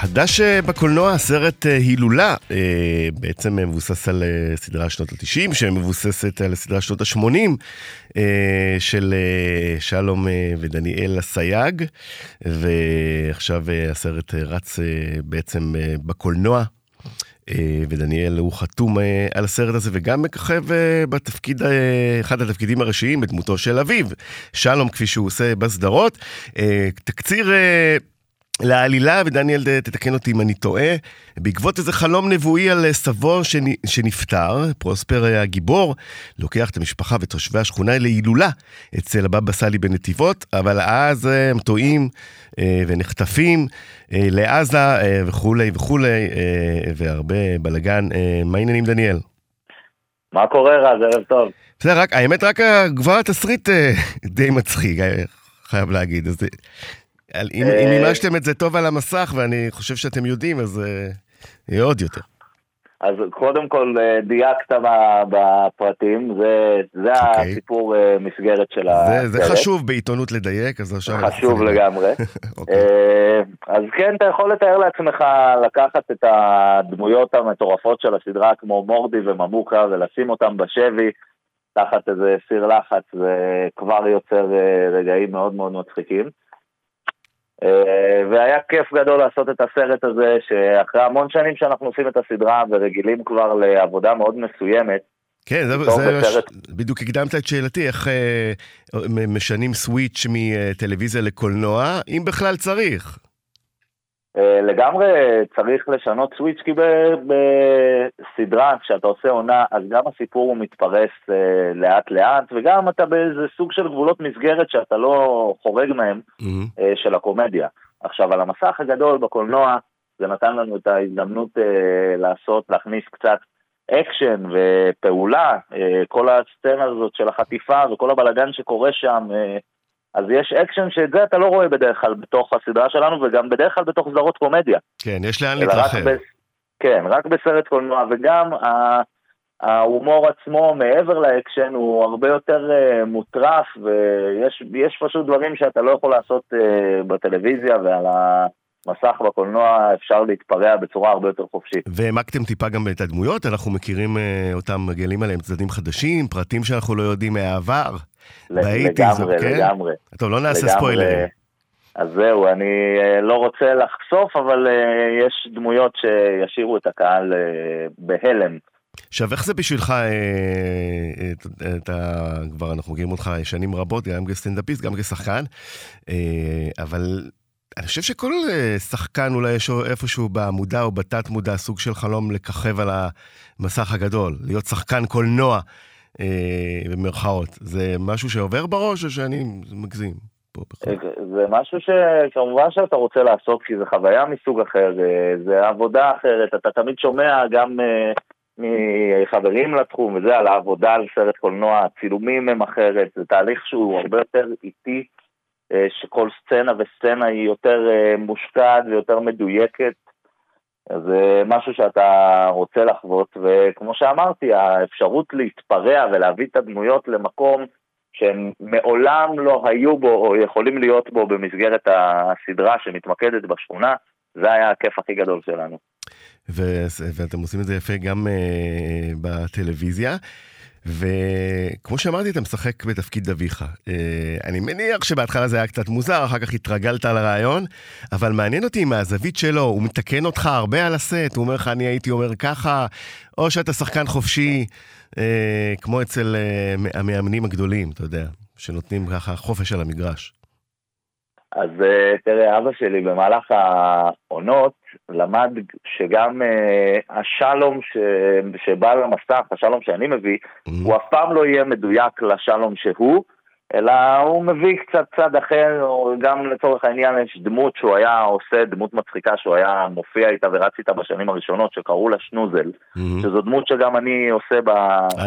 חדש בקולנוע, הסרט הילולה, בעצם מבוסס על סדרה שנות ה-90, שמבוססת על סדרה שנות ה-80 של שלום ודניאל אסייג, ועכשיו הסרט רץ בעצם בקולנוע. ודניאל הוא חתום על הסרט הזה וגם מככב בתפקיד, אחד התפקידים הראשיים בדמותו של אביו, שלום כפי שהוא עושה בסדרות. תקציר לעלילה, ודניאל תתקן אותי אם אני טועה, בעקבות איזה חלום נבואי על סבו שנפטר, פרוספר הגיבור לוקח את המשפחה ותושבי השכונה להילולה אצל הבבא סאלי בנתיבות, אבל אז הם טועים ונחטפים לעזה וכולי וכולי, והרבה בלאגן. מה העניינים דניאל? מה קורה רז? ערב טוב. בסדר, האמת רק כבר התסריט די מצחיק, חייב להגיד. אז אם מימשתם את זה טוב על המסך, ואני חושב שאתם יודעים, אז יהיה עוד יותר. אז קודם כל דייקת בפרטים, זה, זה okay. הסיפור מסגרת של הסרט. זה חשוב בעיתונות לדייק, אז עכשיו... חשוב לגמרי. okay. אז כן, אתה יכול לתאר לעצמך לקחת את הדמויות המטורפות של הסדרה, כמו מורדי וממוקה, ולשים אותם בשבי, תחת איזה סיר לחץ, זה כבר יוצר רגעים מאוד מאוד מצחיקים. והיה כיף גדול לעשות את הסרט הזה, שאחרי המון שנים שאנחנו עושים את הסדרה ורגילים כבר לעבודה מאוד מסוימת. כן, זה, זה בסרט... בדיוק הקדמת את שאלתי, איך אה, משנים סוויץ' מטלוויזיה לקולנוע, אם בכלל צריך. לגמרי צריך לשנות סוויץ', כי בסדרה, כשאתה עושה עונה, אז גם הסיפור הוא מתפרס לאט לאט, וגם אתה באיזה סוג של גבולות מסגרת שאתה לא חורג מהם, אמ-המ. של הקומדיה. עכשיו, על המסך הגדול בקולנוע, זה נתן לנו את ההזדמנות לעשות, להכניס קצת אקשן ופעולה, כל הסצנה הזאת של החטיפה וכל הבלגן שקורה שם, אז יש אקשן שאת זה אתה לא רואה בדרך כלל בתוך הסדרה שלנו, וגם בדרך כלל בתוך סדרות קומדיה. כן, יש לאן להתרחב. ב... כן, רק בסרט קולנוע, וגם ה... ההומור עצמו, מעבר לאקשן, הוא הרבה יותר uh, מוטרף, ויש פשוט דברים שאתה לא יכול לעשות uh, בטלוויזיה, ועל המסך בקולנוע אפשר להתפרע בצורה הרבה יותר חופשית. והעמקתם טיפה גם את הדמויות, אנחנו מכירים uh, אותם, מגלים עליהם צדדים חדשים, פרטים שאנחנו לא יודעים מהעבר. לגמרי, כן? לגמרי. טוב, לא נעשה ספוילרים. אז זהו, אני לא רוצה לחשוף, אבל uh, יש דמויות שישאירו את הקהל בהלם. עכשיו, איך זה בשבילך, אתה כבר, אנחנו מכירים אותך שנים רבות, גם כסטנדאפיסט, גם כשחקן, אבל אני חושב שכל שחקן אולי יש איפשהו במודע או בתת מודע סוג של חלום לככב על המסך הגדול, להיות שחקן קולנוע. במרכאות. זה משהו שעובר בראש או שאני מגזים? זה משהו שכמובן שאתה רוצה לעשות כי זה חוויה מסוג אחר, זה עבודה אחרת, אתה תמיד שומע גם מחברים לתחום וזה על העבודה על סרט קולנוע, הצילומים הם אחרת, זה תהליך שהוא הרבה יותר איטי, שכל סצנה וסצנה היא יותר מושקעת ויותר מדויקת, זה משהו שאתה רוצה לחוות, וכמו שאמרתי, האפשרות להתפרע ולהביא את הדמויות למקום שהם מעולם לא היו בו או יכולים להיות בו במסגרת הסדרה שמתמקדת בשכונה, זה היה הכיף הכי גדול שלנו. ו- ואתם עושים את זה יפה גם uh, בטלוויזיה. וכמו שאמרתי, אתה משחק בתפקיד אביך. אה, אני מניח שבהתחלה זה היה קצת מוזר, אחר כך התרגלת לרעיון, אבל מעניין אותי מהזווית שלו, הוא מתקן אותך הרבה על הסט, הוא אומר לך, אני הייתי אומר ככה, או שאתה שחקן חופשי, אה, כמו אצל אה, המאמנים הגדולים, אתה יודע, שנותנים ככה חופש על המגרש. אז תראה, אבא שלי במהלך העונות למד שגם uh, השלום ש... שבא למסך, השלום שאני מביא, mm-hmm. הוא אף פעם לא יהיה מדויק לשלום שהוא, אלא הוא מביא קצת צד אחר, או גם לצורך העניין יש דמות שהוא היה עושה, דמות מצחיקה שהוא היה מופיע איתה ורץ איתה בשנים הראשונות, שקראו לה שנוזל, mm-hmm. שזו דמות שגם אני עושה ב...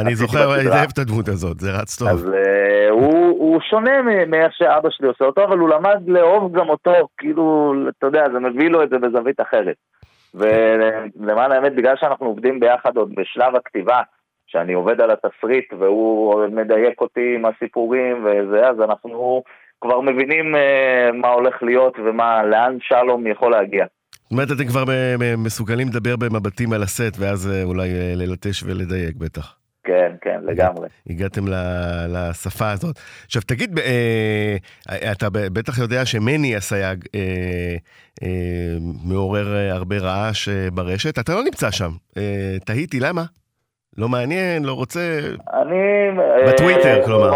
אני זוכר היטב את הדמות הזאת, זה רץ טוב. אז uh, הוא, הוא שונה מאיך שאבא שלי עושה אותו, אבל הוא למד לאהוב גם אותו, כאילו, אתה יודע, זה מביא לו את זה בזווית אחרת. ולמען האמת, בגלל שאנחנו עובדים ביחד עוד בשלב הכתיבה, שאני עובד על התסריט והוא מדייק אותי עם הסיפורים וזה, אז אנחנו כבר מבינים uh, מה הולך להיות ומה, לאן שלום יכול להגיע. זאת אומרת, אתם כבר מסוגלים לדבר במבטים על הסט, ואז אולי ללטש ולדייק בטח. כן, כן, לגמרי. הגעתם לשפה הזאת. עכשיו, תגיד, אה, אתה בטח יודע שמני הסייג אה, אה, מעורר הרבה רעש ברשת, אתה לא נמצא שם. תהיתי, למה? לא מעניין, לא רוצה... אני... בטוויטר, כלומר.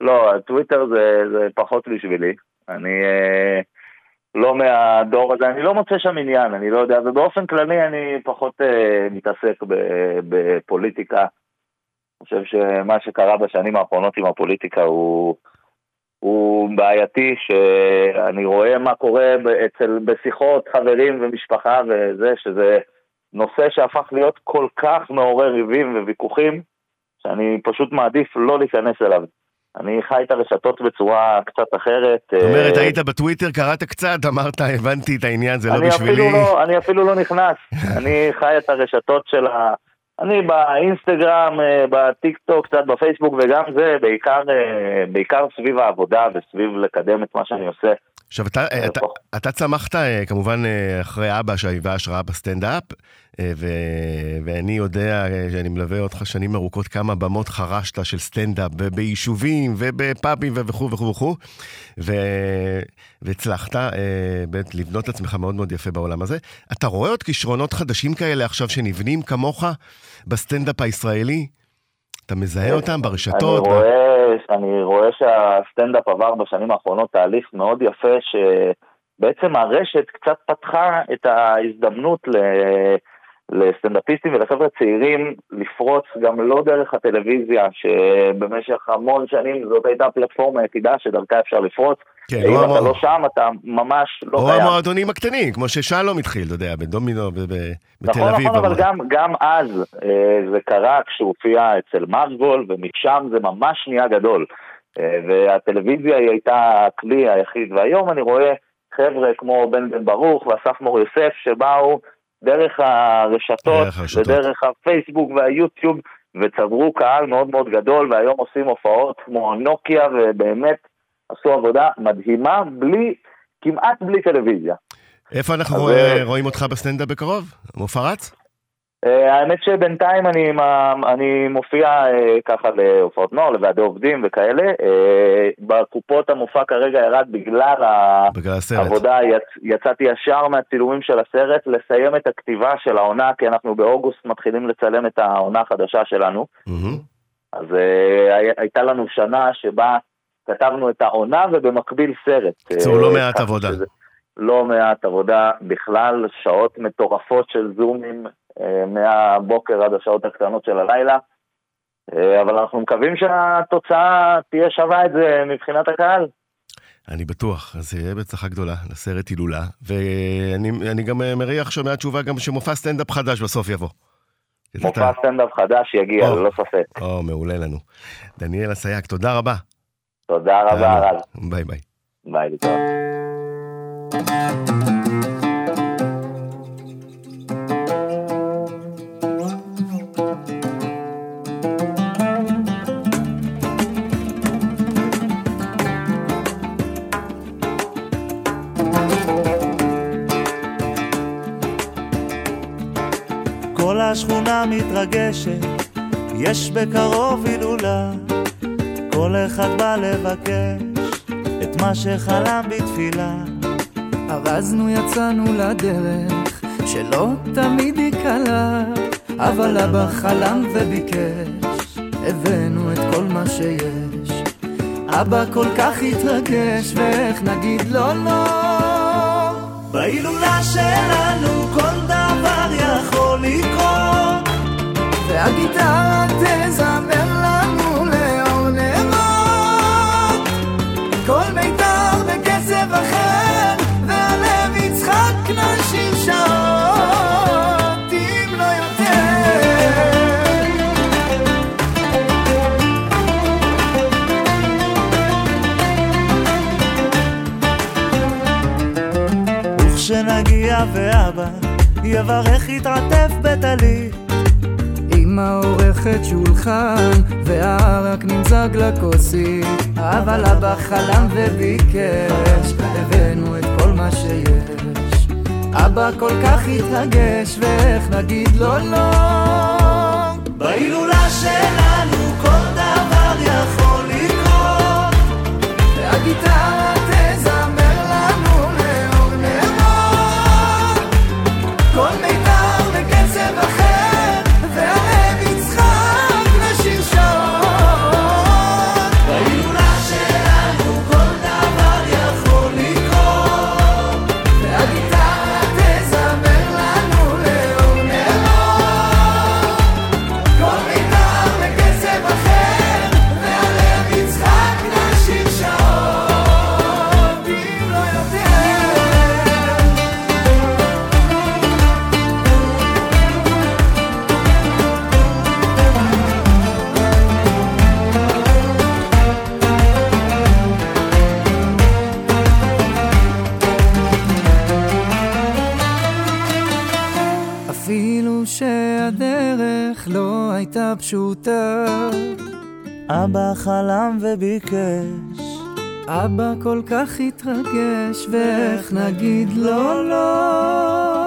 לא, טוויטר זה, זה פחות בשבילי. אני לא מהדור הזה, אני לא מוצא שם עניין, אני לא יודע, ובאופן כללי אני פחות מתעסק בפוליטיקה. חושב שמה שקרה בשנים האחרונות עם הפוליטיקה הוא, הוא בעייתי, שאני רואה מה קורה אצל, בשיחות חברים ומשפחה וזה, שזה נושא שהפך להיות כל כך מעורר ריבים וויכוחים, שאני פשוט מעדיף לא להיכנס אליו. אני חי את הרשתות בצורה קצת אחרת. זאת אומרת, אה, היית בטוויטר, קראת קצת, אמרת, הבנתי את העניין, זה לא בשבילי. לא, אני אפילו לא נכנס. אני חי את הרשתות של ה... אני באינסטגרם, אה, בטיק טוק, קצת בפייסבוק, וגם זה בעיקר, אה, בעיקר סביב העבודה וסביב לקדם את מה שאני עושה. עכשיו, אתה, אה, אתה, אתה צמחת כמובן אחרי אבא שהיווה השראה בסטנדאפ, ו, ואני יודע שאני מלווה אותך שנים ארוכות כמה במות חרשת של סטנדאפ, ביישובים ובפאבים וכו' וכו' וכו', והצלחת באמת לבנות את עצמך מאוד מאוד יפה בעולם הזה. אתה רואה עוד כישרונות חדשים כאלה עכשיו שנבנים כמוך? בסטנדאפ הישראלי? אתה מזהה אותם ברשתות? אני רואה, אני רואה שהסטנדאפ עבר בשנים האחרונות תהליך מאוד יפה, שבעצם הרשת קצת פתחה את ההזדמנות ל... לסטנדאפיסטים ולחבר'ה צעירים לפרוץ גם לא דרך הטלוויזיה, שבמשך המון שנים זאת הייתה הפלטפורמה היחידה שדרכה אפשר לפרוץ. כן, אם אתה המוע... לא שם, אתה ממש לא או קיים. או המועדונים הקטנים, כמו ששלום התחיל, אתה יודע, בדומינו, בתל נכון, אביב. נכון, אבל גם, גם אז אה, זה קרה כשהוא הופיע אצל מרגול, ומשם זה ממש נהיה גדול. אה, והטלוויזיה היא הייתה הכלי היחיד, והיום אני רואה חבר'ה כמו בן בן ברוך ואסף מור יוסף, שבאו דרך הרשתות, ודרך הפייסבוק והיוטיוב, וצברו קהל מאוד מאוד גדול, והיום עושים הופעות כמו נוקיה, ובאמת עשו עבודה מדהימה, בלי, כמעט בלי טלוויזיה. איפה אנחנו רואים, אה, רואים אותך בסטנדאפ בקרוב? מופע רץ? אה, האמת שבינתיים אני, אני מופיע אה, ככה להופעות נוער, לוועדי עובדים וכאלה. בקופות המופע כרגע ירד בגלל, בגלל העבודה, יצ, יצאתי ישר מהצילומים של הסרט לסיים את הכתיבה של העונה, כי אנחנו באוגוסט מתחילים לצלם את העונה החדשה שלנו. Mm-hmm. אז הייתה לנו שנה שבה כתבנו את העונה ובמקביל סרט. קצור לא מעט עבודה. לא מעט עבודה בכלל, שעות מטורפות של זומים אה, מהבוקר עד השעות הקטנות של הלילה. אה, אבל אנחנו מקווים שהתוצאה תהיה שווה את זה מבחינת הקהל. אני בטוח, אז זה יהיה בהצלחה גדולה לסרט הילולה, ואני גם אה, מריח שומע תשובה גם שמופע סטנדאפ חדש בסוף יבוא. מופע. סטנדאפ חדש יגיע, ללא ספק. או, מעולה לנו. דניאל אסייג, תודה רבה. תודה רבה, רז. ביי ביי. ביי, להתראות. השכונה מתרגשת, יש בקרוב הילולה, כל אחד בא לבקש את מה שחלם בתפילה. ארזנו יצאנו לדרך, שלא תמיד היא קלה, אבל אבא חלם וביקש, הבאנו את כל מה שיש. אבא כל כך התרגש, ואיך נגיד לו לא? בהילולה שלנו כל דבר יכול לקרות, והגיטרה תזמר לנו ואבא יברך יתעטף בטלית אמא עורכת שולחן והערק נמזג לכוסית. אבל אבא חלם וביקש הבאנו את כל מה שיש. אבא כל כך התרגש ואיך נגיד לו לא? בהילולה שלנו כל דבר יכול לקרות. והגיטרה הדרך לא הייתה פשוטה. אבא חלם וביקש. אבא כל כך התרגש, ואיך נגיד לו לא? לא.